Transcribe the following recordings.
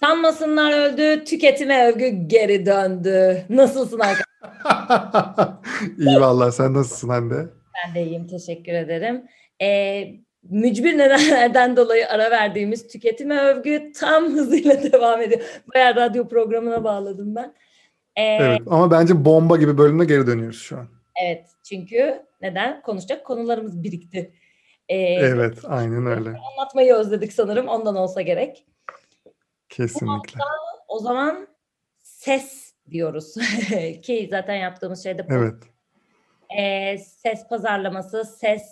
Sanmasınlar öldü, tüketime övgü geri döndü. Nasılsın arkadaşlar? İyi vallahi sen nasılsın Hande? Ben de iyiyim, teşekkür ederim. Ee, mücbir nedenlerden dolayı ara verdiğimiz tüketime övgü tam hızıyla devam ediyor. Bayağı radyo programına bağladım ben. Ee, evet ama bence bomba gibi bölümde geri dönüyoruz şu an. Evet çünkü neden? Konuşacak konularımız birikti. Ee, evet aynen öyle. Anlatmayı özledik sanırım ondan olsa gerek. Kesinlikle. o zaman ses diyoruz ki zaten yaptığımız şey de evet. E, ses pazarlaması, ses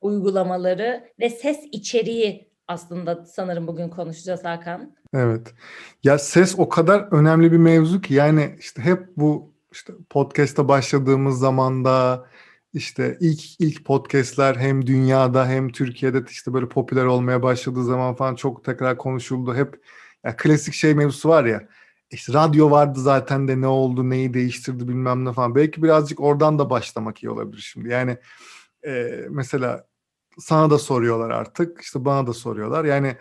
uygulamaları ve ses içeriği aslında sanırım bugün konuşacağız Hakan. Evet. Ya ses o kadar önemli bir mevzu ki yani işte hep bu işte podcast'a başladığımız zamanda işte ilk ilk podcast'ler hem dünyada hem Türkiye'de işte böyle popüler olmaya başladığı zaman falan çok tekrar konuşuldu. Hep ya klasik şey mevzusu var ya. İşte radyo vardı zaten de ne oldu, neyi değiştirdi bilmem ne falan. Belki birazcık oradan da başlamak iyi olabilir şimdi. Yani e, mesela sana da soruyorlar artık, işte bana da soruyorlar. Yani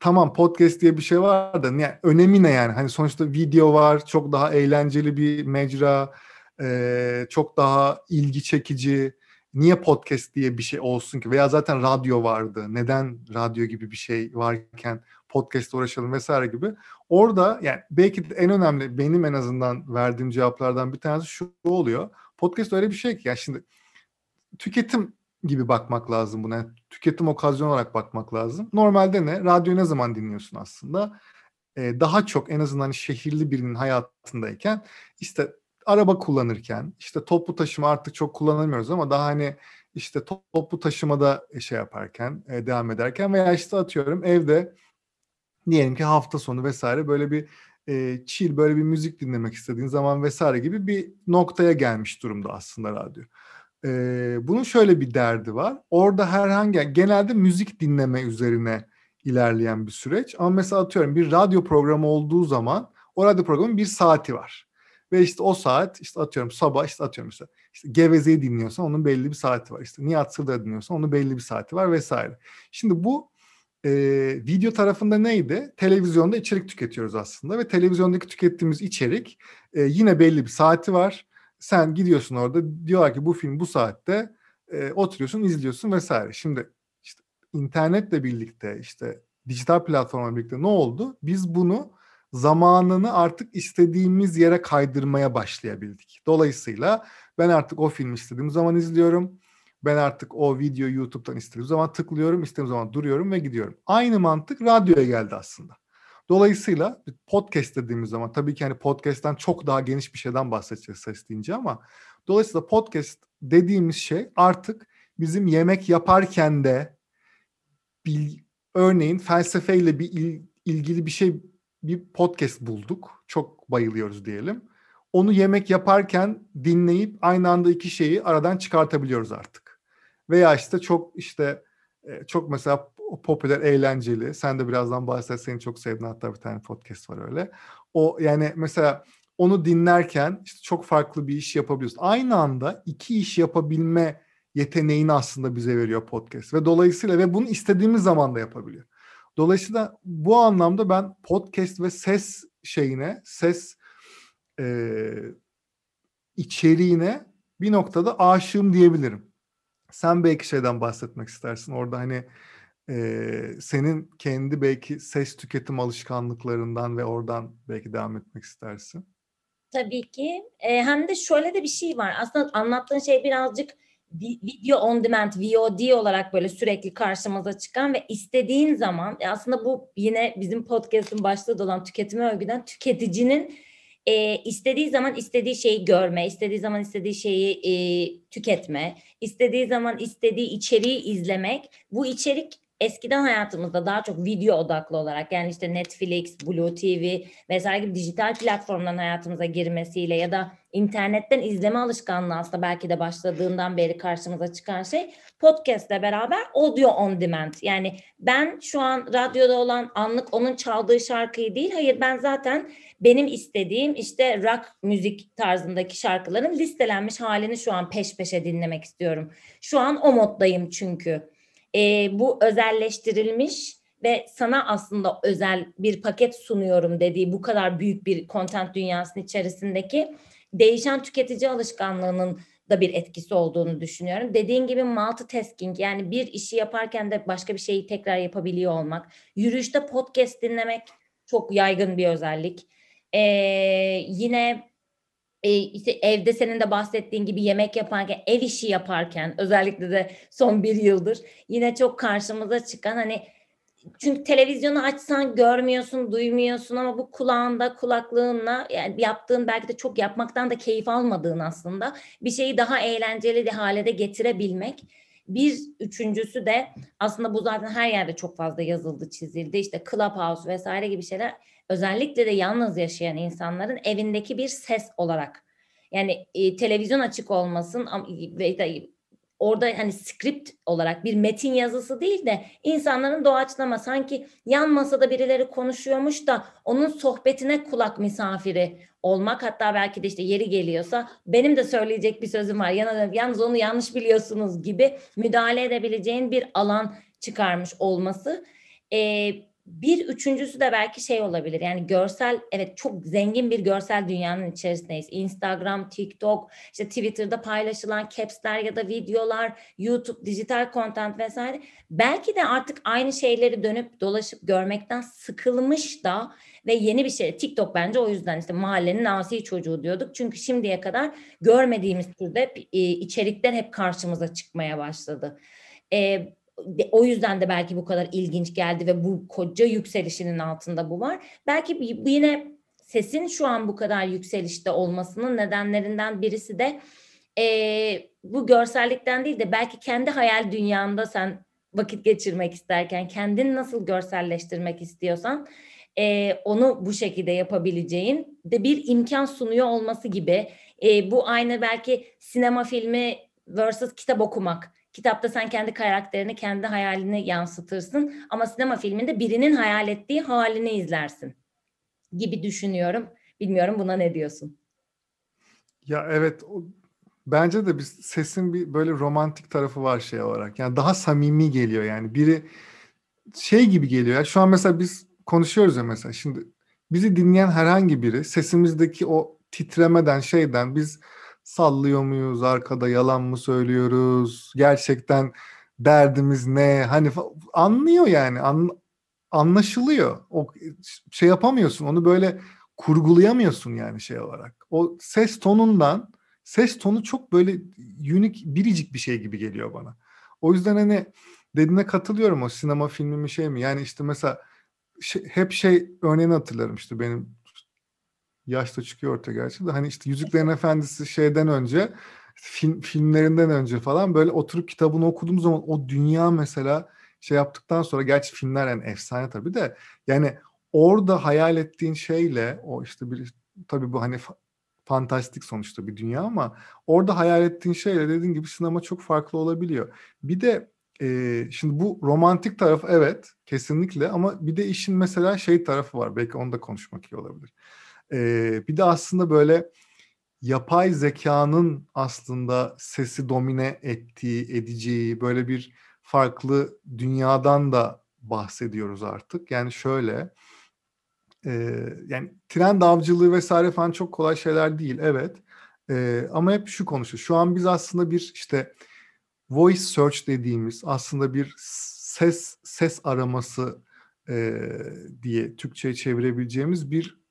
tamam podcast diye bir şey var da yani önemi ne yani? Hani sonuçta video var, çok daha eğlenceli bir mecra, e, çok daha ilgi çekici. Niye podcast diye bir şey olsun ki? Veya zaten radyo vardı. Neden radyo gibi bir şey varken podcast uğraşalım vesaire gibi. Orada yani belki de en önemli benim en azından verdiğim cevaplardan bir tanesi şu oluyor. Podcast öyle bir şey ki ya şimdi tüketim gibi bakmak lazım buna. Yani tüketim okazyon olarak bakmak lazım. Normalde ne? Radyoyu ne zaman dinliyorsun aslında? Ee, daha çok en azından şehirli birinin hayatındayken işte araba kullanırken işte toplu taşıma artık çok kullanamıyoruz ama daha hani işte toplu taşımada şey yaparken e, devam ederken veya işte atıyorum evde diyelim ki hafta sonu vesaire böyle bir e, chill böyle bir müzik dinlemek istediğin zaman vesaire gibi bir noktaya gelmiş durumda aslında radyo. E, bunun şöyle bir derdi var. Orada herhangi genelde müzik dinleme üzerine ilerleyen bir süreç. Ama mesela atıyorum bir radyo programı olduğu zaman o radyo programın bir saati var. Ve işte o saat işte atıyorum sabah işte atıyorum mesela işte Geveze'yi dinliyorsan onun belli bir saati var. İşte Nihat Sırdar dinliyorsan onun belli bir saati var vesaire. Şimdi bu e, video tarafında neydi? Televizyonda içerik tüketiyoruz aslında ve televizyondaki tükettiğimiz içerik e, yine belli bir saati var. Sen gidiyorsun orada diyorlar ki bu film bu saatte e, oturuyorsun izliyorsun vesaire. Şimdi işte internetle birlikte işte dijital platformla birlikte ne oldu? Biz bunu zamanını artık istediğimiz yere kaydırmaya başlayabildik. Dolayısıyla ben artık o filmi istediğim zaman izliyorum ben artık o video YouTube'dan istediğim zaman tıklıyorum, istediğim zaman duruyorum ve gidiyorum. Aynı mantık radyoya geldi aslında. Dolayısıyla podcast dediğimiz zaman tabii ki hani podcast'ten çok daha geniş bir şeyden bahsedeceğiz ses deyince ama dolayısıyla podcast dediğimiz şey artık bizim yemek yaparken de bil, örneğin felsefeyle bir il, ilgili bir şey bir podcast bulduk. Çok bayılıyoruz diyelim. Onu yemek yaparken dinleyip aynı anda iki şeyi aradan çıkartabiliyoruz artık. Veya işte çok işte çok mesela popüler, eğlenceli. Sen de birazdan bahset. Senin çok sevdiğin hatta bir tane podcast var öyle. O yani mesela onu dinlerken işte çok farklı bir iş yapabiliyorsun. Aynı anda iki iş yapabilme yeteneğini aslında bize veriyor podcast. Ve dolayısıyla ve bunu istediğimiz zaman da yapabiliyor. Dolayısıyla bu anlamda ben podcast ve ses şeyine, ses e, içeriğine bir noktada aşığım diyebilirim. Sen belki şeyden bahsetmek istersin. Orada hani e, senin kendi belki ses tüketim alışkanlıklarından ve oradan belki devam etmek istersin. Tabii ki. E, hem de şöyle de bir şey var. Aslında anlattığın şey birazcık video on demand, VOD olarak böyle sürekli karşımıza çıkan ve istediğin zaman e, aslında bu yine bizim podcast'ın başlığı olan tüketime övgüden tüketicinin e, istediği zaman istediği şeyi görme, istediği zaman istediği şeyi e, tüketme, istediği zaman istediği içeriği izlemek. Bu içerik eskiden hayatımızda daha çok video odaklı olarak yani işte Netflix, Blue TV vesaire gibi dijital platformdan hayatımıza girmesiyle ya da internetten izleme alışkanlığı aslında belki de başladığından beri karşımıza çıkan şey podcast ile beraber audio on demand. Yani ben şu an radyoda olan anlık onun çaldığı şarkıyı değil hayır ben zaten benim istediğim işte rock müzik tarzındaki şarkıların listelenmiş halini şu an peş peşe dinlemek istiyorum. Şu an o moddayım çünkü. E, bu özelleştirilmiş ve sana aslında özel bir paket sunuyorum dediği bu kadar büyük bir content dünyasının içerisindeki değişen tüketici alışkanlığının da bir etkisi olduğunu düşünüyorum. Dediğin gibi multitasking yani bir işi yaparken de başka bir şeyi tekrar yapabiliyor olmak. Yürüyüşte podcast dinlemek çok yaygın bir özellik. Ee, yine e, işte evde senin de bahsettiğin gibi yemek yaparken, ev işi yaparken özellikle de son bir yıldır yine çok karşımıza çıkan hani çünkü televizyonu açsan görmüyorsun, duymuyorsun ama bu kulağında, kulaklığınla yani yaptığın belki de çok yapmaktan da keyif almadığın aslında bir şeyi daha eğlenceli hale de getirebilmek. Bir üçüncüsü de aslında bu zaten her yerde çok fazla yazıldı, çizildi. İşte Clubhouse vesaire gibi şeyler özellikle de yalnız yaşayan insanların evindeki bir ses olarak yani e, televizyon açık olmasın ve orada hani script olarak bir metin yazısı değil de insanların doğaçlama sanki yan masada birileri konuşuyormuş da onun sohbetine kulak misafiri olmak hatta belki de işte yeri geliyorsa benim de söyleyecek bir sözüm var yalnız onu yanlış biliyorsunuz gibi müdahale edebileceğin bir alan çıkarmış olması. Ee, bir üçüncüsü de belki şey olabilir. Yani görsel evet çok zengin bir görsel dünyanın içerisindeyiz. Instagram, TikTok, işte Twitter'da paylaşılan caps'ler ya da videolar, YouTube, dijital content vesaire. Belki de artık aynı şeyleri dönüp dolaşıp görmekten sıkılmış da ve yeni bir şey. TikTok bence o yüzden işte mahallenin asi çocuğu diyorduk. Çünkü şimdiye kadar görmediğimiz türde e, içerikler hep karşımıza çıkmaya başladı. E, o yüzden de belki bu kadar ilginç geldi ve bu koca yükselişinin altında bu var. Belki yine sesin şu an bu kadar yükselişte olmasının nedenlerinden birisi de e, bu görsellikten değil de belki kendi hayal dünyanda sen vakit geçirmek isterken kendini nasıl görselleştirmek istiyorsan e, onu bu şekilde yapabileceğin de bir imkan sunuyor olması gibi. E, bu aynı belki sinema filmi versus kitap okumak Kitapta sen kendi karakterini, kendi hayalini yansıtırsın ama sinema filminde birinin hayal ettiği halini izlersin gibi düşünüyorum. Bilmiyorum buna ne diyorsun? Ya evet bence de bir sesin bir böyle romantik tarafı var şey olarak. Yani daha samimi geliyor yani. Biri şey gibi geliyor. Ya. Şu an mesela biz konuşuyoruz ya mesela. Şimdi bizi dinleyen herhangi biri sesimizdeki o titremeden şeyden biz sallıyor muyuz? Arkada yalan mı söylüyoruz? Gerçekten derdimiz ne? Hani anlıyor yani an, anlaşılıyor. O şey yapamıyorsun onu böyle kurgulayamıyorsun yani şey olarak. O ses tonundan ses tonu çok böyle unik biricik bir şey gibi geliyor bana. O yüzden hani dediğine katılıyorum o sinema filmi mi şey mi? Yani işte mesela şey, hep şey örneğini hatırlarım işte benim yaşta çıkıyor ortaya gerçi de hani işte Yüzüklerin Efendisi şeyden önce film, filmlerinden önce falan böyle oturup kitabını okuduğum zaman o dünya mesela şey yaptıktan sonra gerçi filmler yani efsane tabii de yani orada hayal ettiğin şeyle o işte bir tabii bu hani fantastik sonuçta bir dünya ama orada hayal ettiğin şeyle dediğin gibi sinema çok farklı olabiliyor. Bir de e, şimdi bu romantik taraf evet kesinlikle ama bir de işin mesela şey tarafı var belki onu da konuşmak iyi olabilir. Bir de aslında böyle yapay zekanın aslında sesi domine ettiği, edeceği böyle bir farklı dünyadan da bahsediyoruz artık. Yani şöyle, e, yani trend avcılığı vesaire falan çok kolay şeyler değil, evet. E, ama hep şu konuşuyor. Şu an biz aslında bir işte voice search dediğimiz aslında bir ses ses araması e, diye Türkçe'ye çevirebileceğimiz bir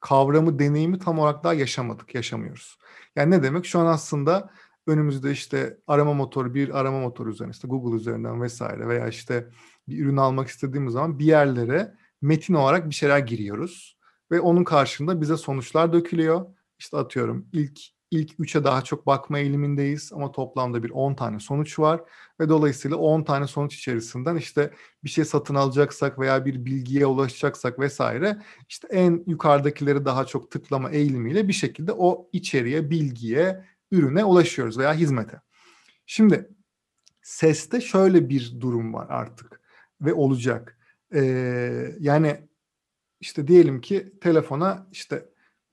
kavramı, deneyimi tam olarak daha yaşamadık, yaşamıyoruz. Yani ne demek? Şu an aslında önümüzde işte arama motoru, bir arama motoru üzerinden, işte Google üzerinden vesaire veya işte bir ürün almak istediğimiz zaman bir yerlere metin olarak bir şeyler giriyoruz ve onun karşında bize sonuçlar dökülüyor. İşte atıyorum ilk ilk 3'e daha çok bakma eğilimindeyiz ama toplamda bir 10 tane sonuç var ve dolayısıyla 10 tane sonuç içerisinden işte bir şey satın alacaksak veya bir bilgiye ulaşacaksak vesaire işte en yukarıdakileri daha çok tıklama eğilimiyle bir şekilde o içeriye, bilgiye, ürüne ulaşıyoruz veya hizmete. Şimdi seste şöyle bir durum var artık ve olacak. Ee, yani işte diyelim ki telefona işte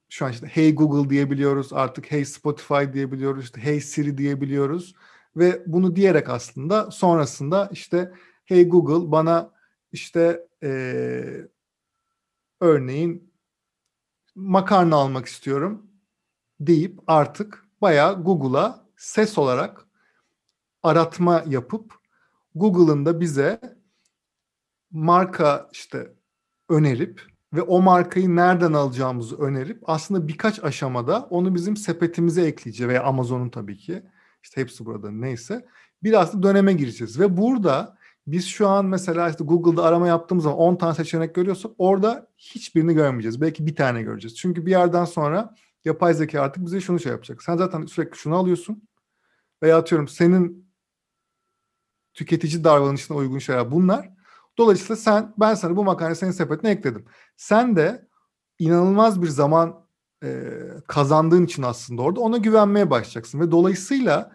şu an işte Hey Google diyebiliyoruz artık Hey Spotify diyebiliyoruz işte Hey Siri diyebiliyoruz ve bunu diyerek aslında sonrasında işte Hey Google bana işte e, örneğin makarna almak istiyorum deyip artık bayağı Google'a ses olarak aratma yapıp Google'ın da bize marka işte önerip ve o markayı nereden alacağımızı önerip aslında birkaç aşamada onu bizim sepetimize ekleyeceğiz veya Amazon'un tabii ki işte hepsi burada neyse biraz da döneme gireceğiz ve burada biz şu an mesela işte Google'da arama yaptığımız zaman 10 tane seçenek görüyorsak orada hiçbirini görmeyeceğiz. Belki bir tane göreceğiz. Çünkü bir yerden sonra yapay zeka artık bize şunu şey yapacak. Sen zaten sürekli şunu alıyorsun veya atıyorum senin tüketici davranışına uygun şeyler bunlar. Dolayısıyla sen ben sana bu makarnayı senin sepetine ekledim. Sen de inanılmaz bir zaman e, kazandığın için aslında orada ona güvenmeye başlayacaksın ve dolayısıyla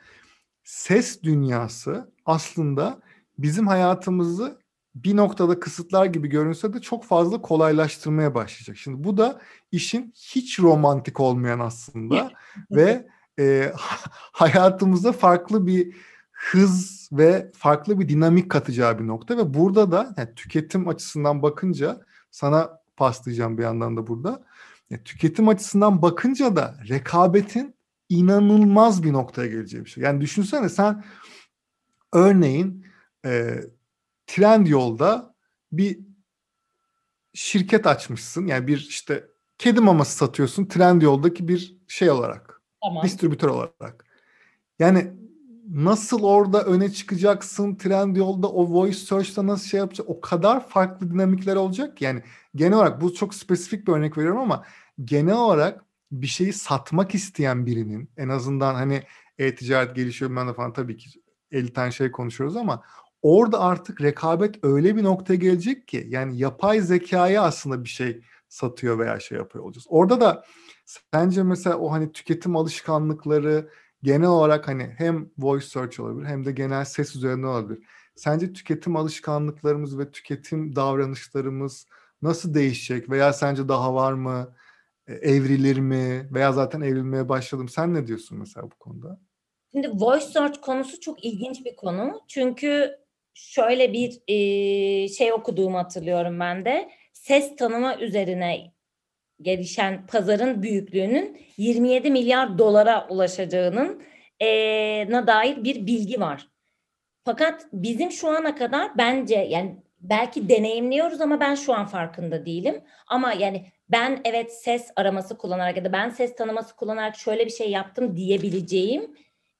ses dünyası aslında bizim hayatımızı bir noktada kısıtlar gibi görünse de çok fazla kolaylaştırmaya başlayacak. Şimdi bu da işin hiç romantik olmayan aslında ve e, hayatımıza farklı bir hız ve farklı bir dinamik katacağı bir nokta ve burada da yani tüketim açısından bakınca sana paslayacağım bir yandan da burada. Yani tüketim açısından bakınca da rekabetin inanılmaz bir noktaya geleceği bir şey. Yani düşünsene sen örneğin e, trend yolda bir şirket açmışsın. Yani bir işte kedi maması satıyorsun trend yoldaki bir şey olarak. Tamam. Distribütör olarak. Yani nasıl orada öne çıkacaksın trend yolda o voice search'ta nasıl şey yapacak o kadar farklı dinamikler olacak yani genel olarak bu çok spesifik bir örnek veriyorum ama genel olarak bir şeyi satmak isteyen birinin en azından hani e-ticaret gelişiyor ben de falan tabii ki 50 tane şey konuşuyoruz ama orada artık rekabet öyle bir noktaya gelecek ki yani yapay zekaya aslında bir şey satıyor veya şey yapıyor olacağız. Orada da sence mesela o hani tüketim alışkanlıkları genel olarak hani hem voice search olabilir hem de genel ses üzerine olabilir. Sence tüketim alışkanlıklarımız ve tüketim davranışlarımız nasıl değişecek veya sence daha var mı? E, evrilir mi? Veya zaten evrilmeye başladım. Sen ne diyorsun mesela bu konuda? Şimdi voice search konusu çok ilginç bir konu. Çünkü şöyle bir şey okuduğumu hatırlıyorum ben de. Ses tanıma üzerine gelişen pazarın büyüklüğünün 27 milyar dolara ulaşacağının na dair bir bilgi var. Fakat bizim şu ana kadar bence yani belki deneyimliyoruz ama ben şu an farkında değilim. Ama yani ben evet ses araması kullanarak ya da ben ses tanıması kullanarak şöyle bir şey yaptım diyebileceğim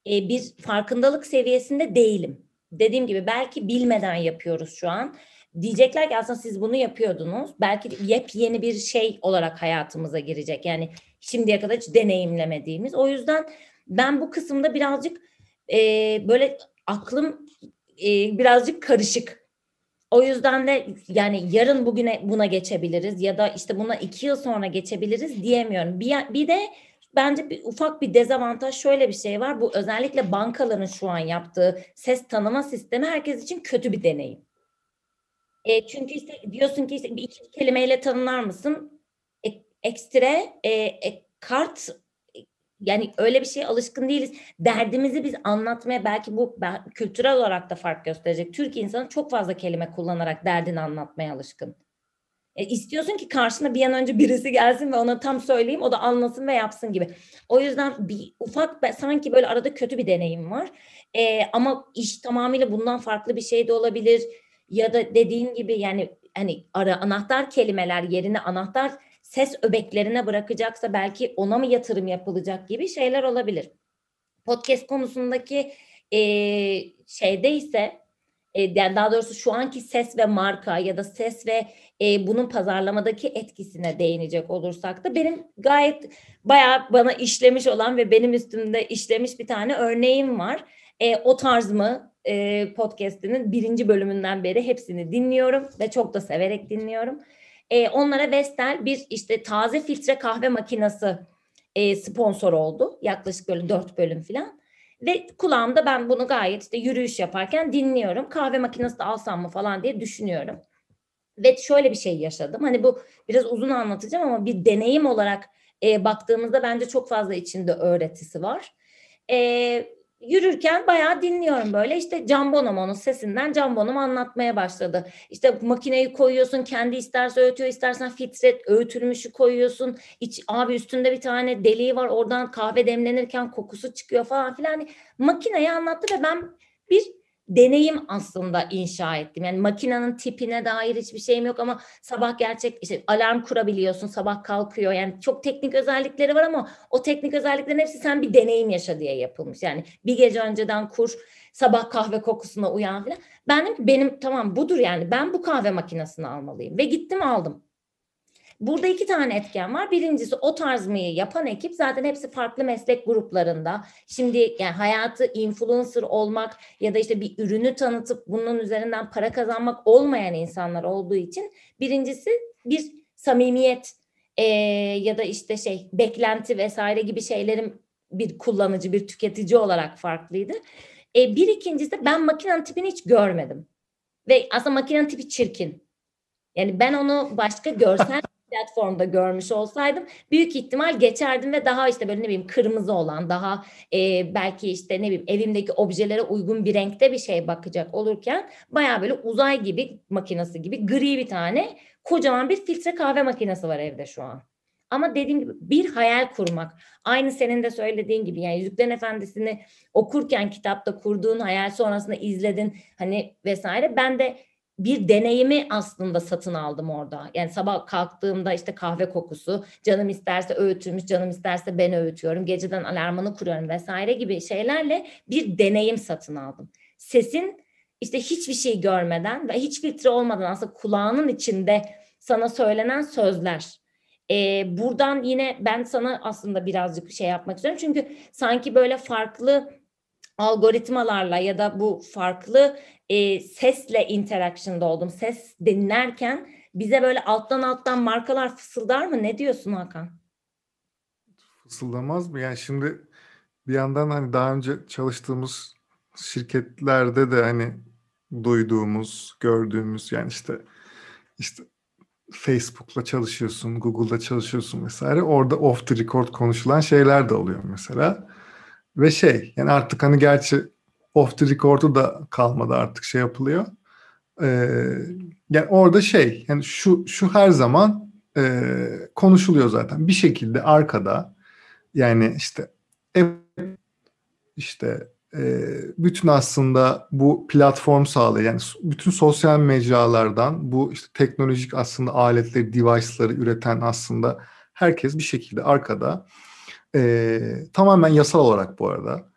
e, bir farkındalık seviyesinde değilim. Dediğim gibi belki bilmeden yapıyoruz şu an diyecekler ki aslında siz bunu yapıyordunuz. Belki yepyeni bir şey olarak hayatımıza girecek. Yani şimdiye kadar hiç deneyimlemediğimiz. O yüzden ben bu kısımda birazcık e, böyle aklım e, birazcık karışık. O yüzden de yani yarın bugüne buna geçebiliriz ya da işte buna iki yıl sonra geçebiliriz diyemiyorum. Bir, bir de bence bir, ufak bir dezavantaj şöyle bir şey var. Bu özellikle bankaların şu an yaptığı ses tanıma sistemi herkes için kötü bir deneyim. E, çünkü işte diyorsun ki işte iki kelimeyle tanımlar mısın? E, ekstra e, e, kart yani öyle bir şeye alışkın değiliz. Derdimizi biz anlatmaya belki bu kültürel olarak da fark gösterecek. Türk insanı çok fazla kelime kullanarak derdini anlatmaya alışkın. E, istiyorsun ki karşına bir an önce birisi gelsin ve ona tam söyleyeyim o da anlasın ve yapsın gibi. O yüzden bir ufak sanki böyle arada kötü bir deneyim var. E, ama iş tamamıyla bundan farklı bir şey de olabilir ya da dediğin gibi yani hani ara anahtar kelimeler yerine anahtar ses öbeklerine bırakacaksa belki ona mı yatırım yapılacak gibi şeyler olabilir. Podcast konusundaki e, şeyde ise e, daha doğrusu şu anki ses ve marka ya da ses ve e, bunun pazarlamadaki etkisine değinecek olursak da benim gayet bayağı bana işlemiş olan ve benim üstümde işlemiş bir tane örneğim var. E, o tarz mı e, podcast'inin birinci bölümünden beri hepsini dinliyorum ve çok da severek dinliyorum. E, onlara Vestel bir işte taze filtre kahve makinesi e, sponsor oldu. Yaklaşık böyle dört bölüm falan. Ve kulağımda ben bunu gayet işte yürüyüş yaparken dinliyorum. Kahve makinesi de alsam mı falan diye düşünüyorum. Ve şöyle bir şey yaşadım. Hani bu biraz uzun anlatacağım ama bir deneyim olarak e, baktığımızda bence çok fazla içinde öğretisi var. E, yürürken bayağı dinliyorum böyle işte Can Bonomo'nun sesinden Can Bonomo anlatmaya başladı. İşte makineyi koyuyorsun kendi isterse öğütüyor istersen filtre öğütülmüşü koyuyorsun. İç, abi üstünde bir tane deliği var oradan kahve demlenirken kokusu çıkıyor falan filan. Hani makineyi anlattı ve ben bir deneyim aslında inşa ettim. Yani makinenin tipine dair hiçbir şeyim yok ama sabah gerçek işte alarm kurabiliyorsun, sabah kalkıyor. Yani çok teknik özellikleri var ama o teknik özelliklerin hepsi sen bir deneyim yaşa diye yapılmış. Yani bir gece önceden kur, sabah kahve kokusuna uyan falan. Ben benim tamam budur yani ben bu kahve makinesini almalıyım ve gittim aldım. Burada iki tane etken var. Birincisi o tarz yapan ekip zaten hepsi farklı meslek gruplarında. Şimdi yani hayatı influencer olmak ya da işte bir ürünü tanıtıp bunun üzerinden para kazanmak olmayan insanlar olduğu için birincisi bir samimiyet e, ya da işte şey beklenti vesaire gibi şeylerin bir kullanıcı, bir tüketici olarak farklıydı. E, bir ikincisi ben makinenin tipini hiç görmedim. Ve aslında makinenin tipi çirkin. Yani ben onu başka görsel platformda görmüş olsaydım büyük ihtimal geçerdim ve daha işte böyle ne bileyim kırmızı olan daha e, belki işte ne bileyim evimdeki objelere uygun bir renkte bir şey bakacak olurken baya böyle uzay gibi makinesi gibi gri bir tane kocaman bir filtre kahve makinesi var evde şu an. Ama dediğim gibi bir hayal kurmak. Aynı senin de söylediğin gibi yani Yüzüklerin Efendisi'ni okurken kitapta kurduğun hayal sonrasında izledin hani vesaire. Ben de bir deneyimi aslında satın aldım orada. Yani sabah kalktığımda işte kahve kokusu, canım isterse öğütülmüş, canım isterse ben öğütüyorum, geceden alarmını kuruyorum vesaire gibi şeylerle bir deneyim satın aldım. Sesin işte hiçbir şey görmeden ve hiç filtre olmadan aslında kulağının içinde sana söylenen sözler. Ee, buradan yine ben sana aslında birazcık şey yapmak istiyorum. Çünkü sanki böyle farklı algoritmalarla ya da bu farklı e, sesle interaction'da oldum. Ses dinlerken bize böyle alttan alttan markalar fısıldar mı? Ne diyorsun Hakan? Fısıldamaz mı? Yani şimdi bir yandan hani daha önce çalıştığımız şirketlerde de hani duyduğumuz, gördüğümüz yani işte işte Facebook'la çalışıyorsun, Google'da çalışıyorsun vesaire. Orada off the record konuşulan şeyler de oluyor mesela. Ve şey yani artık hani gerçi off the record'u da kalmadı artık şey yapılıyor. Ee, yani orada şey yani şu şu her zaman e, konuşuluyor zaten. Bir şekilde arkada yani işte işte e, bütün aslında bu platform sağlayan yani bütün sosyal mecralardan bu işte teknolojik aslında aletleri, device'ları üreten aslında herkes bir şekilde arkada e, tamamen yasal olarak bu arada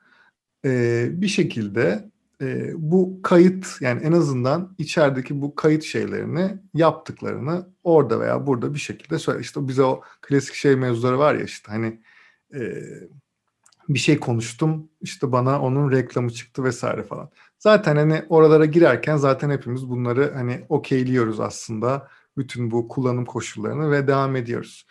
e, bir şekilde e, bu kayıt yani en azından içerideki bu kayıt şeylerini yaptıklarını orada veya burada bir şekilde söyle. İşte bize o klasik şey mevzuları var ya işte hani e, bir şey konuştum işte bana onun reklamı çıktı vesaire falan. Zaten hani oralara girerken zaten hepimiz bunları hani okeyliyoruz aslında bütün bu kullanım koşullarını ve devam ediyoruz.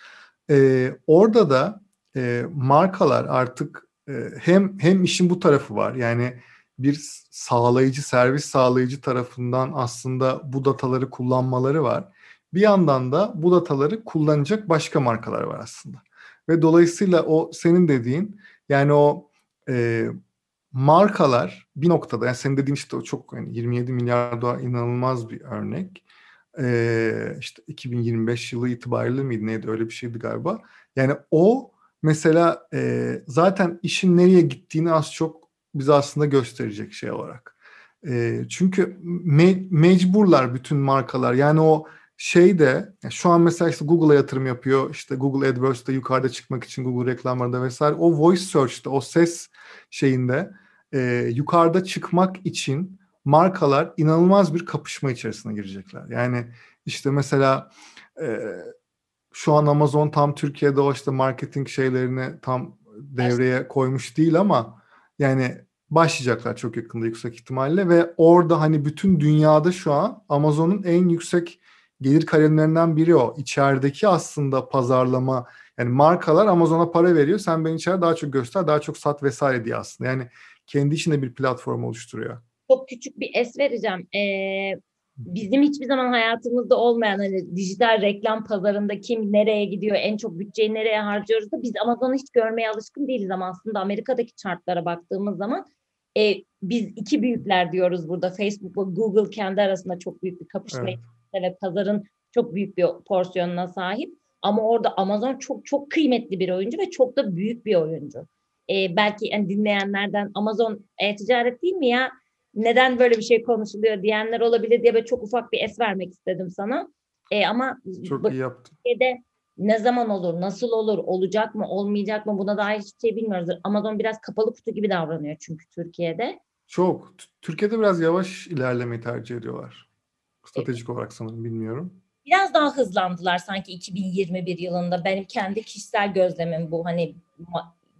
Ee, orada da e, markalar artık e, hem hem işin bu tarafı var. Yani bir sağlayıcı, servis sağlayıcı tarafından aslında bu dataları kullanmaları var. Bir yandan da bu dataları kullanacak başka markalar var aslında. Ve dolayısıyla o senin dediğin yani o e, markalar bir noktada yani senin dediğin işte o çok yani 27 milyar dolar inanılmaz bir örnek. E, işte 2025 yılı itibariyle miydi neydi öyle bir şeydi galiba. Yani o mesela e, zaten işin nereye gittiğini az çok bize aslında gösterecek şey olarak. E, çünkü me- mecburlar bütün markalar. Yani o şey de şu an mesela işte Google'a yatırım yapıyor. İşte Google AdWords'te yukarıda çıkmak için Google reklamlarında vesaire. O voice search'te, o ses şeyinde e, yukarıda çıkmak için markalar inanılmaz bir kapışma içerisine girecekler. Yani işte mesela e, şu an Amazon tam Türkiye'de o işte marketing şeylerini tam devreye koymuş değil ama yani başlayacaklar çok yakında yüksek ihtimalle ve orada hani bütün dünyada şu an Amazon'un en yüksek gelir kalemlerinden biri o. İçerideki aslında pazarlama yani markalar Amazon'a para veriyor. Sen beni içeride daha çok göster, daha çok sat vesaire diye aslında. Yani kendi içinde bir platform oluşturuyor. Çok küçük bir es vereceğim. Ee, bizim hiçbir zaman hayatımızda olmayan hani dijital reklam pazarında kim nereye gidiyor, en çok bütçeyi nereye harcıyoruz da biz Amazon'u hiç görmeye alışkın değiliz ama aslında Amerika'daki chartlara baktığımız zaman e, biz iki büyükler diyoruz burada. Facebook ve Google kendi arasında çok büyük bir kapışma Evet. ve pazarın çok büyük bir porsiyonuna sahip. Ama orada Amazon çok çok kıymetli bir oyuncu ve çok da büyük bir oyuncu. Ee, belki yani dinleyenlerden Amazon e-ticaret değil mi ya? Neden böyle bir şey konuşuluyor diyenler olabilir diye böyle çok ufak bir es vermek istedim sana. Ee, ama Çok iyi yaptın. Türkiye'de ne zaman olur, nasıl olur, olacak mı, olmayacak mı buna dair hiçbir şey bilmiyoruz. Amazon biraz kapalı kutu gibi davranıyor çünkü Türkiye'de. Çok. Türkiye'de biraz yavaş ilerlemeyi tercih ediyorlar. Stratejik olarak sanırım bilmiyorum. biraz daha hızlandılar sanki 2021 yılında. Benim kendi kişisel gözlemim bu. Hani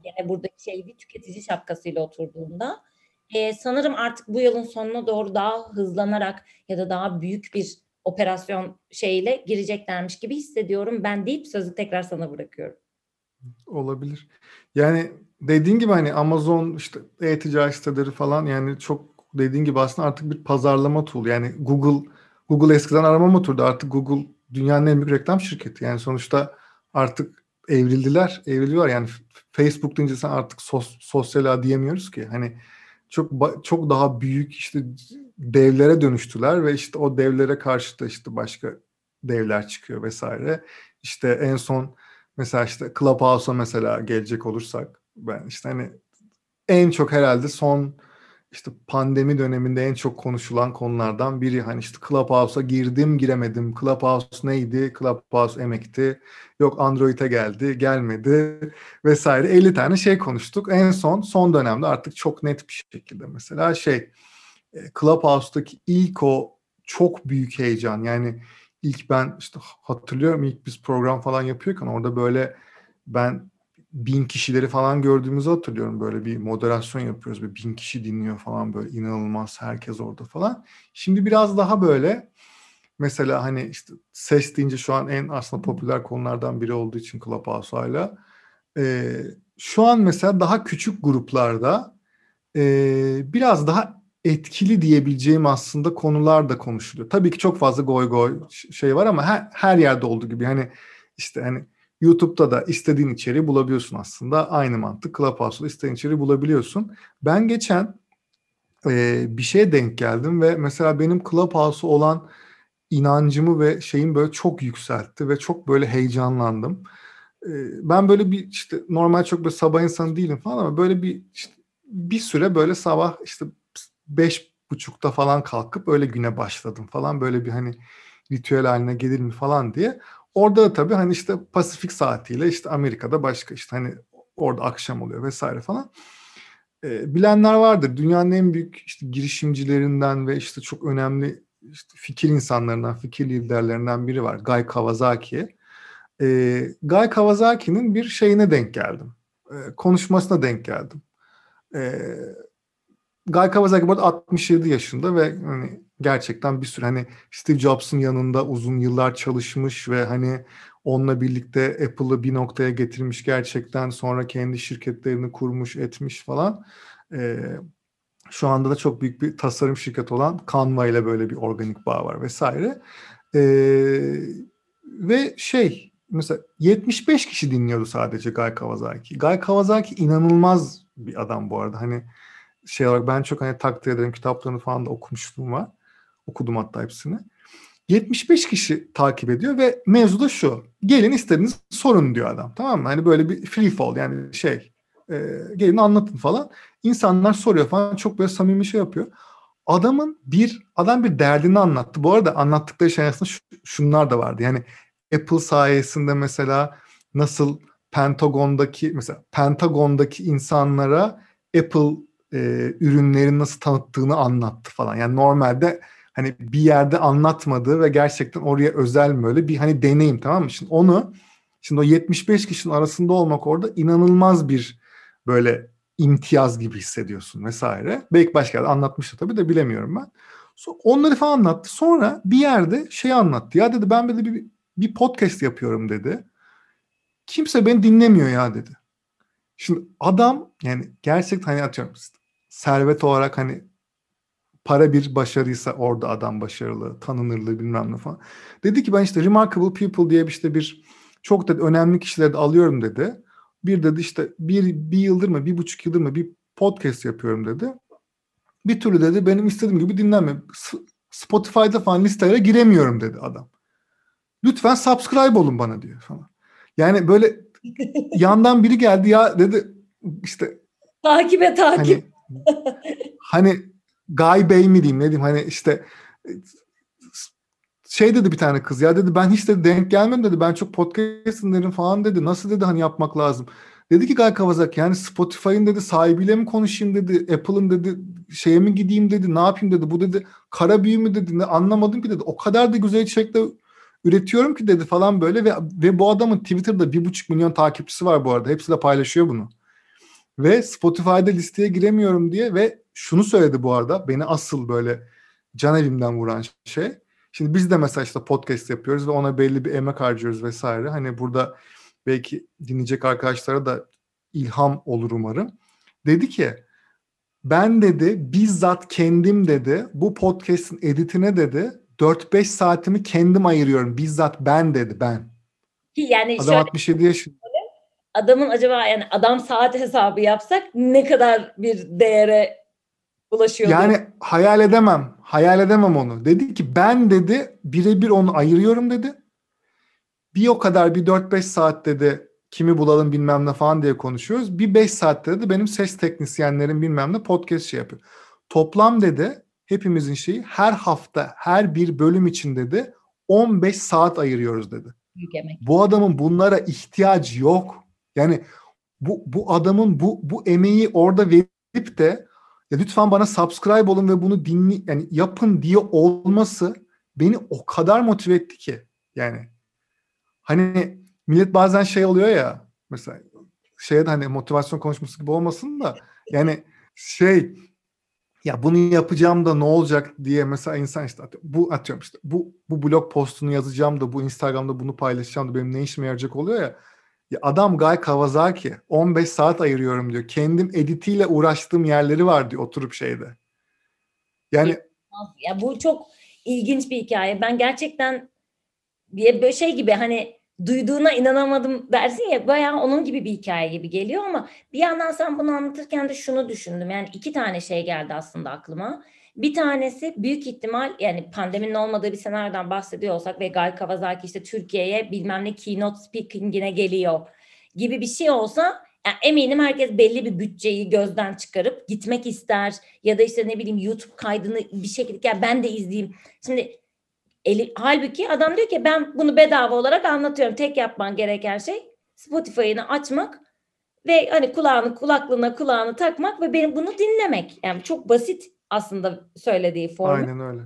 gene buradaki şey bir tüketici şapkasıyla oturduğunda. Ee, sanırım artık bu yılın sonuna doğru daha hızlanarak ya da daha büyük bir operasyon şeyle gireceklermiş gibi hissediyorum. Ben deyip sözü tekrar sana bırakıyorum. Olabilir. Yani dediğin gibi hani Amazon işte e-ticaret siteleri falan yani çok dediğin gibi aslında artık bir pazarlama tool. Yani Google Google eskiden arama motordu. Artık Google dünyanın en büyük reklam şirketi. Yani sonuçta artık evrildiler, evriliyorlar. Yani Facebook deyince sen artık sos, sosyal ağ diyemiyoruz ki. Hani çok çok daha büyük işte devlere dönüştüler ve işte o devlere karşı da işte başka devler çıkıyor vesaire. İşte en son Mesela işte Clubhouse'a mesela gelecek olursak ben işte hani en çok herhalde son işte pandemi döneminde en çok konuşulan konulardan biri. Hani işte Clubhouse'a girdim giremedim. Clubhouse neydi? Clubhouse emekti. Yok Android'e geldi gelmedi vesaire. 50 tane şey konuştuk. En son son dönemde artık çok net bir şekilde mesela şey e, Clubhouse'daki ilk o çok büyük heyecan yani ilk ben işte hatırlıyorum ilk biz program falan yapıyorken orada böyle ben bin kişileri falan gördüğümüzü hatırlıyorum. Böyle bir moderasyon yapıyoruz. Bir bin kişi dinliyor falan böyle inanılmaz herkes orada falan. Şimdi biraz daha böyle mesela hani işte ses deyince şu an en aslında popüler konulardan biri olduğu için Clubhouse hala. Ee, şu an mesela daha küçük gruplarda e, biraz daha etkili diyebileceğim aslında konular da konuşuluyor. Tabii ki çok fazla goy goy şey var ama her, her yerde olduğu gibi hani işte hani YouTube'da da istediğin içeriği bulabiliyorsun aslında. Aynı mantık Clubhouse'da istediğin içeriği bulabiliyorsun. Ben geçen e, bir şeye denk geldim ve mesela benim Clubhouse'a olan inancımı ve şeyin böyle çok yükseltti ve çok böyle heyecanlandım. E, ben böyle bir işte normal çok böyle sabah insanı değilim falan ama böyle bir işte bir süre böyle sabah işte beş buçukta falan kalkıp öyle güne başladım falan böyle bir hani ritüel haline gelir mi falan diye. Orada da tabii hani işte Pasifik saatiyle işte Amerika'da başka işte hani orada akşam oluyor vesaire falan. E, bilenler vardır. Dünyanın en büyük işte girişimcilerinden ve işte çok önemli işte fikir insanlarından, fikir liderlerinden biri var. Guy Kawasaki. E, Guy Kawasaki'nin bir şeyine denk geldim. E, konuşmasına denk geldim. E, Guy Kawasaki bu arada 67 yaşında ve hani gerçekten bir sürü hani Steve Jobs'un yanında uzun yıllar çalışmış ve hani onunla birlikte Apple'ı bir noktaya getirmiş gerçekten sonra kendi şirketlerini kurmuş etmiş falan. Ee, şu anda da çok büyük bir tasarım şirketi olan Canva ile böyle bir organik bağ var vesaire. Ee, ve şey mesela 75 kişi dinliyordu sadece Guy Kawasaki. Guy Kawasaki inanılmaz bir adam bu arada. Hani şey olarak ben çok hani takdir ederim kitaplarını falan da okumuşluğum var. Okudum hatta hepsini. 75 kişi takip ediyor ve mevzu da şu. Gelin istediğiniz sorun diyor adam. Tamam mı? Hani böyle bir free fall yani şey e, gelin anlatın falan. İnsanlar soruyor falan çok böyle samimi şey yapıyor. Adamın bir adam bir derdini anlattı. Bu arada anlattıkları şey arasında şunlar da vardı. Yani Apple sayesinde mesela nasıl Pentagon'daki mesela Pentagon'daki insanlara Apple e, ürünlerin nasıl tanıttığını anlattı falan. Yani normalde hani bir yerde anlatmadığı ve gerçekten oraya özel böyle bir hani deneyim tamam mı? Şimdi onu şimdi o 75 kişinin arasında olmak orada inanılmaz bir böyle imtiyaz gibi hissediyorsun vesaire. Belki başka yerde anlatmıştı tabii de bilemiyorum ben. Onları falan anlattı. Sonra bir yerde şey anlattı. Ya dedi ben böyle bir, bir podcast yapıyorum dedi. Kimse beni dinlemiyor ya dedi. Şimdi adam yani gerçekten hani atıyorum servet olarak hani para bir başarıysa orada adam başarılı, tanınırlığı bilmem ne falan. Dedi ki ben işte Remarkable People diye işte bir çok da önemli kişileri de alıyorum dedi. Bir dedi işte bir, bir yıldır mı bir buçuk yıldır mı bir podcast yapıyorum dedi. Bir türlü dedi benim istediğim gibi dinlenmiyor. Spotify'da falan listelere giremiyorum dedi adam. Lütfen subscribe olun bana diyor falan. Yani böyle yandan biri geldi ya dedi işte takibe takip. Hani, hani Guy Bey mi diyeyim ne diyeyim? Hani işte şey dedi bir tane kız ya dedi ben hiç de denk gelmem dedi. Ben çok podcast dinlerim falan dedi. Nasıl dedi hani yapmak lazım. Dedi ki Guy Kawasaki yani Spotify'ın dedi sahibiyle mi konuşayım dedi? Apple'ın dedi şeye mi gideyim dedi? Ne yapayım dedi? Bu dedi kara büyü mü dedi? Ne anlamadım ki dedi. O kadar da güzel içerikler üretiyorum ki dedi falan böyle ve ve bu adamın Twitter'da bir buçuk milyon takipçisi var bu arada. Hepsi de paylaşıyor bunu. Ve Spotify'da listeye giremiyorum diye ve şunu söyledi bu arada beni asıl böyle can evimden vuran şey. Şimdi biz de mesela işte podcast yapıyoruz ve ona belli bir emek harcıyoruz vesaire. Hani burada belki dinleyecek arkadaşlara da ilham olur umarım. Dedi ki ben dedi bizzat kendim dedi bu podcast'in editine dedi 4-5 saatimi kendim ayırıyorum. Bizzat ben dedi ben. Yani Adam şöyle, 67 yaşında. Adamın acaba yani adam saat hesabı yapsak ne kadar bir değere ulaşıyor? Yani hayal edemem. Hayal edemem onu. Dedi ki ben dedi birebir onu ayırıyorum dedi. Bir o kadar bir 4-5 saat dedi kimi bulalım bilmem ne falan diye konuşuyoruz. Bir 5 saatte dedi benim ses teknisyenlerim bilmem ne podcast şey yapıyor. Toplam dedi hepimizin şeyi her hafta her bir bölüm için dedi 15 saat ayırıyoruz dedi. Bu adamın bunlara ihtiyacı yok. Yani bu bu adamın bu bu emeği orada verip de ya lütfen bana subscribe olun ve bunu dinli yani yapın diye olması beni o kadar motive etti ki. Yani hani millet bazen şey oluyor ya mesela şeye hani motivasyon konuşması gibi olmasın da yani şey ya bunu yapacağım da ne olacak diye mesela insan işte bu atıyorum işte bu bu blog postunu yazacağım da bu Instagram'da bunu paylaşacağım da benim ne işime yarayacak oluyor ya. Ya adam Guy Kawasaki 15 saat ayırıyorum diyor. Kendim editiyle uğraştığım yerleri var diyor oturup şeyde. Yani ya bu çok ilginç bir hikaye. Ben gerçekten böyle şey gibi hani duyduğuna inanamadım dersin ya bayağı onun gibi bir hikaye gibi geliyor ama bir yandan sen bunu anlatırken de şunu düşündüm. Yani iki tane şey geldi aslında aklıma. Bir tanesi büyük ihtimal yani pandeminin olmadığı bir senaryodan bahsediyor olsak ve Guy Kawasaki işte Türkiye'ye bilmem ne keynote speaking'ine geliyor gibi bir şey olsa yani eminim herkes belli bir bütçeyi gözden çıkarıp gitmek ister ya da işte ne bileyim YouTube kaydını bir şekilde ya ben de izleyeyim. Şimdi eli, halbuki adam diyor ki ben bunu bedava olarak anlatıyorum. Tek yapman gereken şey Spotify'ını açmak ve hani kulağını kulaklığına kulağını takmak ve benim bunu dinlemek. Yani çok basit aslında söylediği formu. Aynen öyle.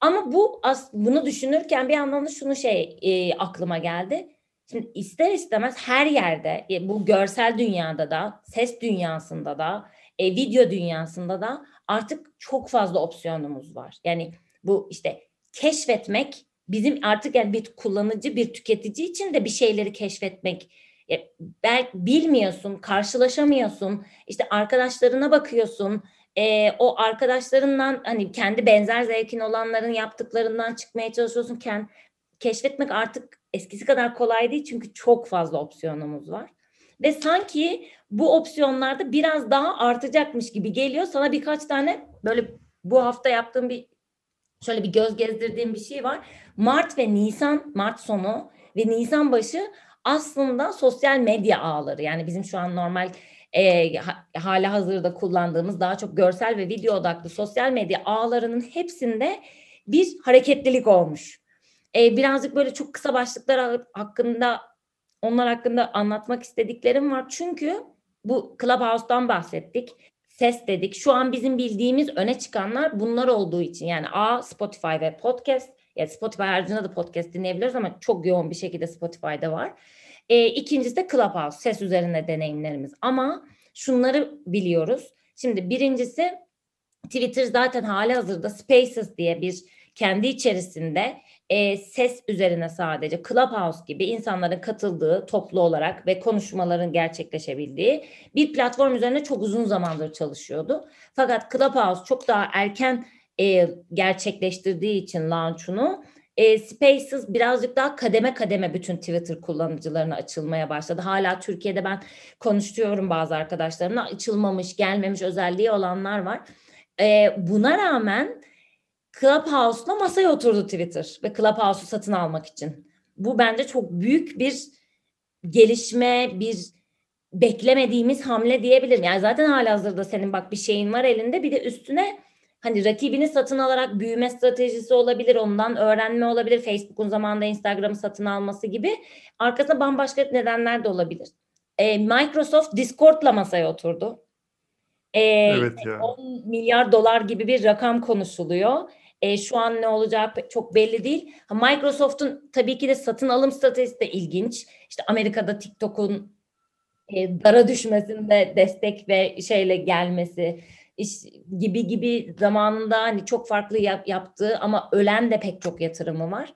Ama bu as, bunu düşünürken bir yandan da şunu şey e, aklıma geldi. Şimdi ister istemez her yerde e, bu görsel dünyada da, ses dünyasında da, e, video dünyasında da artık çok fazla opsiyonumuz var. Yani bu işte keşfetmek bizim artık yani bir kullanıcı, bir tüketici için de bir şeyleri keşfetmek. E, belki bilmiyorsun, karşılaşamıyorsun. İşte arkadaşlarına bakıyorsun e, o arkadaşlarından hani kendi benzer zevkin olanların yaptıklarından çıkmaya çalışıyorsun. Kend, keşfetmek artık eskisi kadar kolay değil çünkü çok fazla opsiyonumuz var. Ve sanki bu opsiyonlarda biraz daha artacakmış gibi geliyor. Sana birkaç tane böyle bu hafta yaptığım bir şöyle bir göz gezdirdiğim bir şey var. Mart ve Nisan, Mart sonu ve Nisan başı aslında sosyal medya ağları yani bizim şu an normal e, hala hazırda kullandığımız daha çok görsel ve video odaklı sosyal medya ağlarının hepsinde bir hareketlilik olmuş. E, birazcık böyle çok kısa başlıklar hakkında onlar hakkında anlatmak istediklerim var. Çünkü bu Clubhouse'dan bahsettik. Ses dedik. Şu an bizim bildiğimiz öne çıkanlar bunlar olduğu için. Yani A Spotify ve podcast. Yani Spotify haricinde de podcast dinleyebiliriz ama çok yoğun bir şekilde Spotify'da var. E, ikincisi de Clubhouse, ses üzerine deneyimlerimiz. Ama şunları biliyoruz. Şimdi birincisi Twitter zaten hali hazırda Spaces diye bir kendi içerisinde e, ses üzerine sadece Clubhouse gibi insanların katıldığı toplu olarak ve konuşmaların gerçekleşebildiği bir platform üzerine çok uzun zamandır çalışıyordu. Fakat Clubhouse çok daha erken e, gerçekleştirdiği için launch'unu e, Spaces birazcık daha kademe kademe bütün Twitter kullanıcılarına açılmaya başladı. Hala Türkiye'de ben konuşuyorum bazı arkadaşlarımla açılmamış, gelmemiş özelliği olanlar var. E, buna rağmen Clubhouse'la masaya oturdu Twitter ve Clubhouse'u satın almak için. Bu bence çok büyük bir gelişme, bir beklemediğimiz hamle diyebilirim. Yani zaten halihazırda senin bak bir şeyin var elinde bir de üstüne hani rakibini satın alarak büyüme stratejisi olabilir, ondan öğrenme olabilir. Facebook'un zamanında Instagram'ı satın alması gibi. Arkasında bambaşka nedenler de olabilir. Ee, Microsoft Discord'la masaya oturdu. Ee, evet ya. 10 milyar dolar gibi bir rakam konuşuluyor. E, şu an ne olacağı çok belli değil. Microsoft'un tabii ki de satın alım stratejisi de ilginç. İşte Amerika'da TikTok'un e, dara düşmesinde destek ve şeyle gelmesi gibi gibi zamanında hani çok farklı yap, yaptığı ama ölen de pek çok yatırımı var.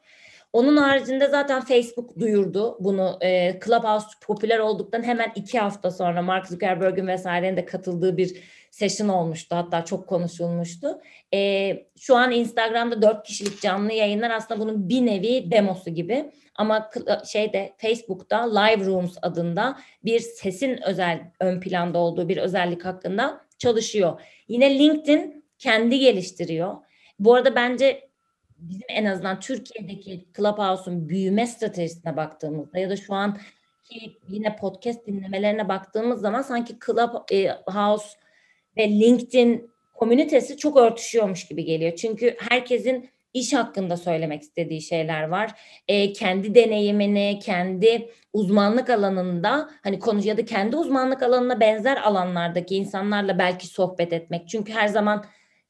Onun haricinde zaten Facebook duyurdu bunu. E, Clubhouse popüler olduktan hemen iki hafta sonra Mark Zuckerberg'in vesairenin de katıldığı bir session olmuştu. Hatta çok konuşulmuştu. E, şu an Instagram'da dört kişilik canlı yayınlar aslında bunun bir nevi demosu gibi. Ama şeyde Facebook'ta Live Rooms adında bir sesin özel ön planda olduğu bir özellik hakkında çalışıyor. Yine LinkedIn kendi geliştiriyor. Bu arada bence bizim en azından Türkiye'deki Clubhouse'un büyüme stratejisine baktığımızda ya da şu an yine podcast dinlemelerine baktığımız zaman sanki Clubhouse ve LinkedIn komünitesi çok örtüşüyormuş gibi geliyor. Çünkü herkesin iş hakkında söylemek istediği şeyler var. E, kendi deneyimini, kendi uzmanlık alanında hani konu ya da kendi uzmanlık alanına benzer alanlardaki insanlarla belki sohbet etmek. Çünkü her zaman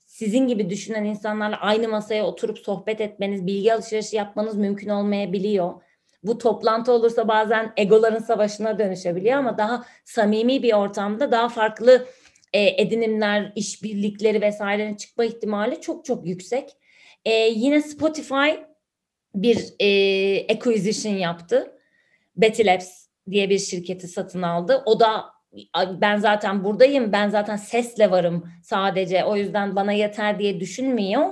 sizin gibi düşünen insanlarla aynı masaya oturup sohbet etmeniz, bilgi alışverişi yapmanız mümkün olmayabiliyor. Bu toplantı olursa bazen egoların savaşına dönüşebiliyor ama daha samimi bir ortamda daha farklı e, edinimler, işbirlikleri vesairenin çıkma ihtimali çok çok yüksek. E, yine Spotify bir e, acquisition yaptı. Betty Labs diye bir şirketi satın aldı. O da ben zaten buradayım, ben zaten sesle varım sadece o yüzden bana yeter diye düşünmüyor.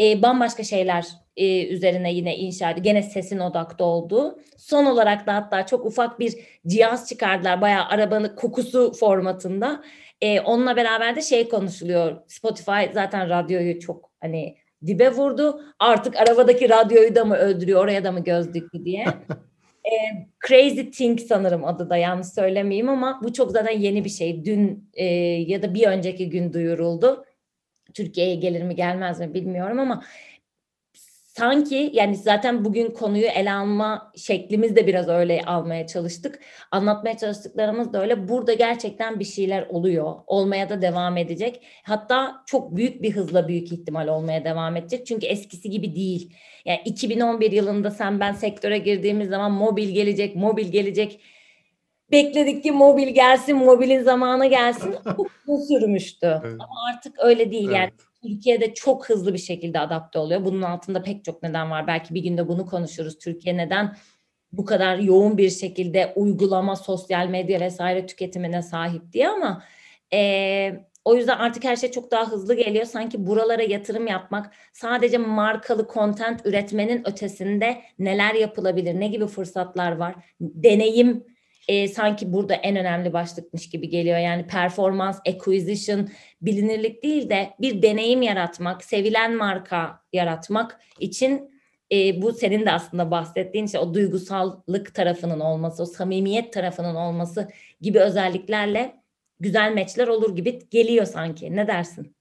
E, bambaşka şeyler e, üzerine yine inşa ediyor. Gene sesin odakta olduğu. Son olarak da hatta çok ufak bir cihaz çıkardılar. Bayağı arabanın kokusu formatında. E, onunla beraber de şey konuşuluyor. Spotify zaten radyoyu çok hani dibe vurdu. Artık arabadaki radyoyu da mı öldürüyor, oraya da mı göz dikti diye. e, Crazy Think sanırım adı da yanlış söylemeyeyim ama bu çok zaten yeni bir şey. Dün e, ya da bir önceki gün duyuruldu. Türkiye'ye gelir mi gelmez mi bilmiyorum ama sanki yani zaten bugün konuyu ele alma şeklimiz de biraz öyle almaya çalıştık. Anlatmaya çalıştıklarımız da öyle. Burada gerçekten bir şeyler oluyor. Olmaya da devam edecek. Hatta çok büyük bir hızla büyük ihtimal olmaya devam edecek. Çünkü eskisi gibi değil. Yani 2011 yılında sen ben sektöre girdiğimiz zaman mobil gelecek, mobil gelecek. Bekledik ki mobil gelsin, mobilin zamanı gelsin. Bu sürmüştü. Evet. Ama artık öyle değil. Evet. Yani Türkiye'de çok hızlı bir şekilde adapte oluyor. Bunun altında pek çok neden var. Belki bir günde bunu konuşuruz. Türkiye neden bu kadar yoğun bir şekilde uygulama, sosyal medya vesaire tüketimine sahip diye ama e, o yüzden artık her şey çok daha hızlı geliyor. Sanki buralara yatırım yapmak sadece markalı content üretmenin ötesinde neler yapılabilir, ne gibi fırsatlar var, deneyim e, sanki burada en önemli başlıkmış gibi geliyor. Yani performans, acquisition, bilinirlik değil de bir deneyim yaratmak, sevilen marka yaratmak için e, bu senin de aslında bahsettiğin şey o duygusallık tarafının olması, o samimiyet tarafının olması gibi özelliklerle güzel meçler olur gibi geliyor sanki. Ne dersin?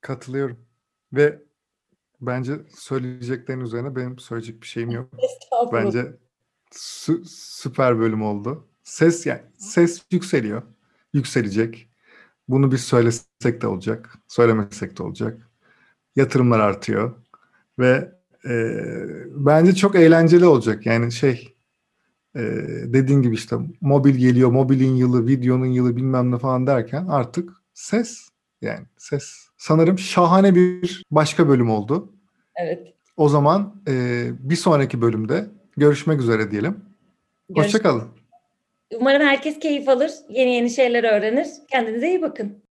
Katılıyorum. Ve bence söyleyeceklerin üzerine benim söyleyecek bir şeyim yok. Bence Sü- süper bölüm oldu. Ses yani ses yükseliyor. Yükselecek. Bunu biz söylesek de olacak. Söylemesek de olacak. Yatırımlar artıyor. Ve e, bence çok eğlenceli olacak. Yani şey e, dediğin gibi işte mobil geliyor, mobilin yılı, videonun yılı bilmem ne falan derken artık ses yani ses. Sanırım şahane bir başka bölüm oldu. Evet. O zaman e, bir sonraki bölümde Görüşmek üzere diyelim. Hoşçakalın. Umarım herkes keyif alır, yeni yeni şeyler öğrenir. Kendinize iyi bakın.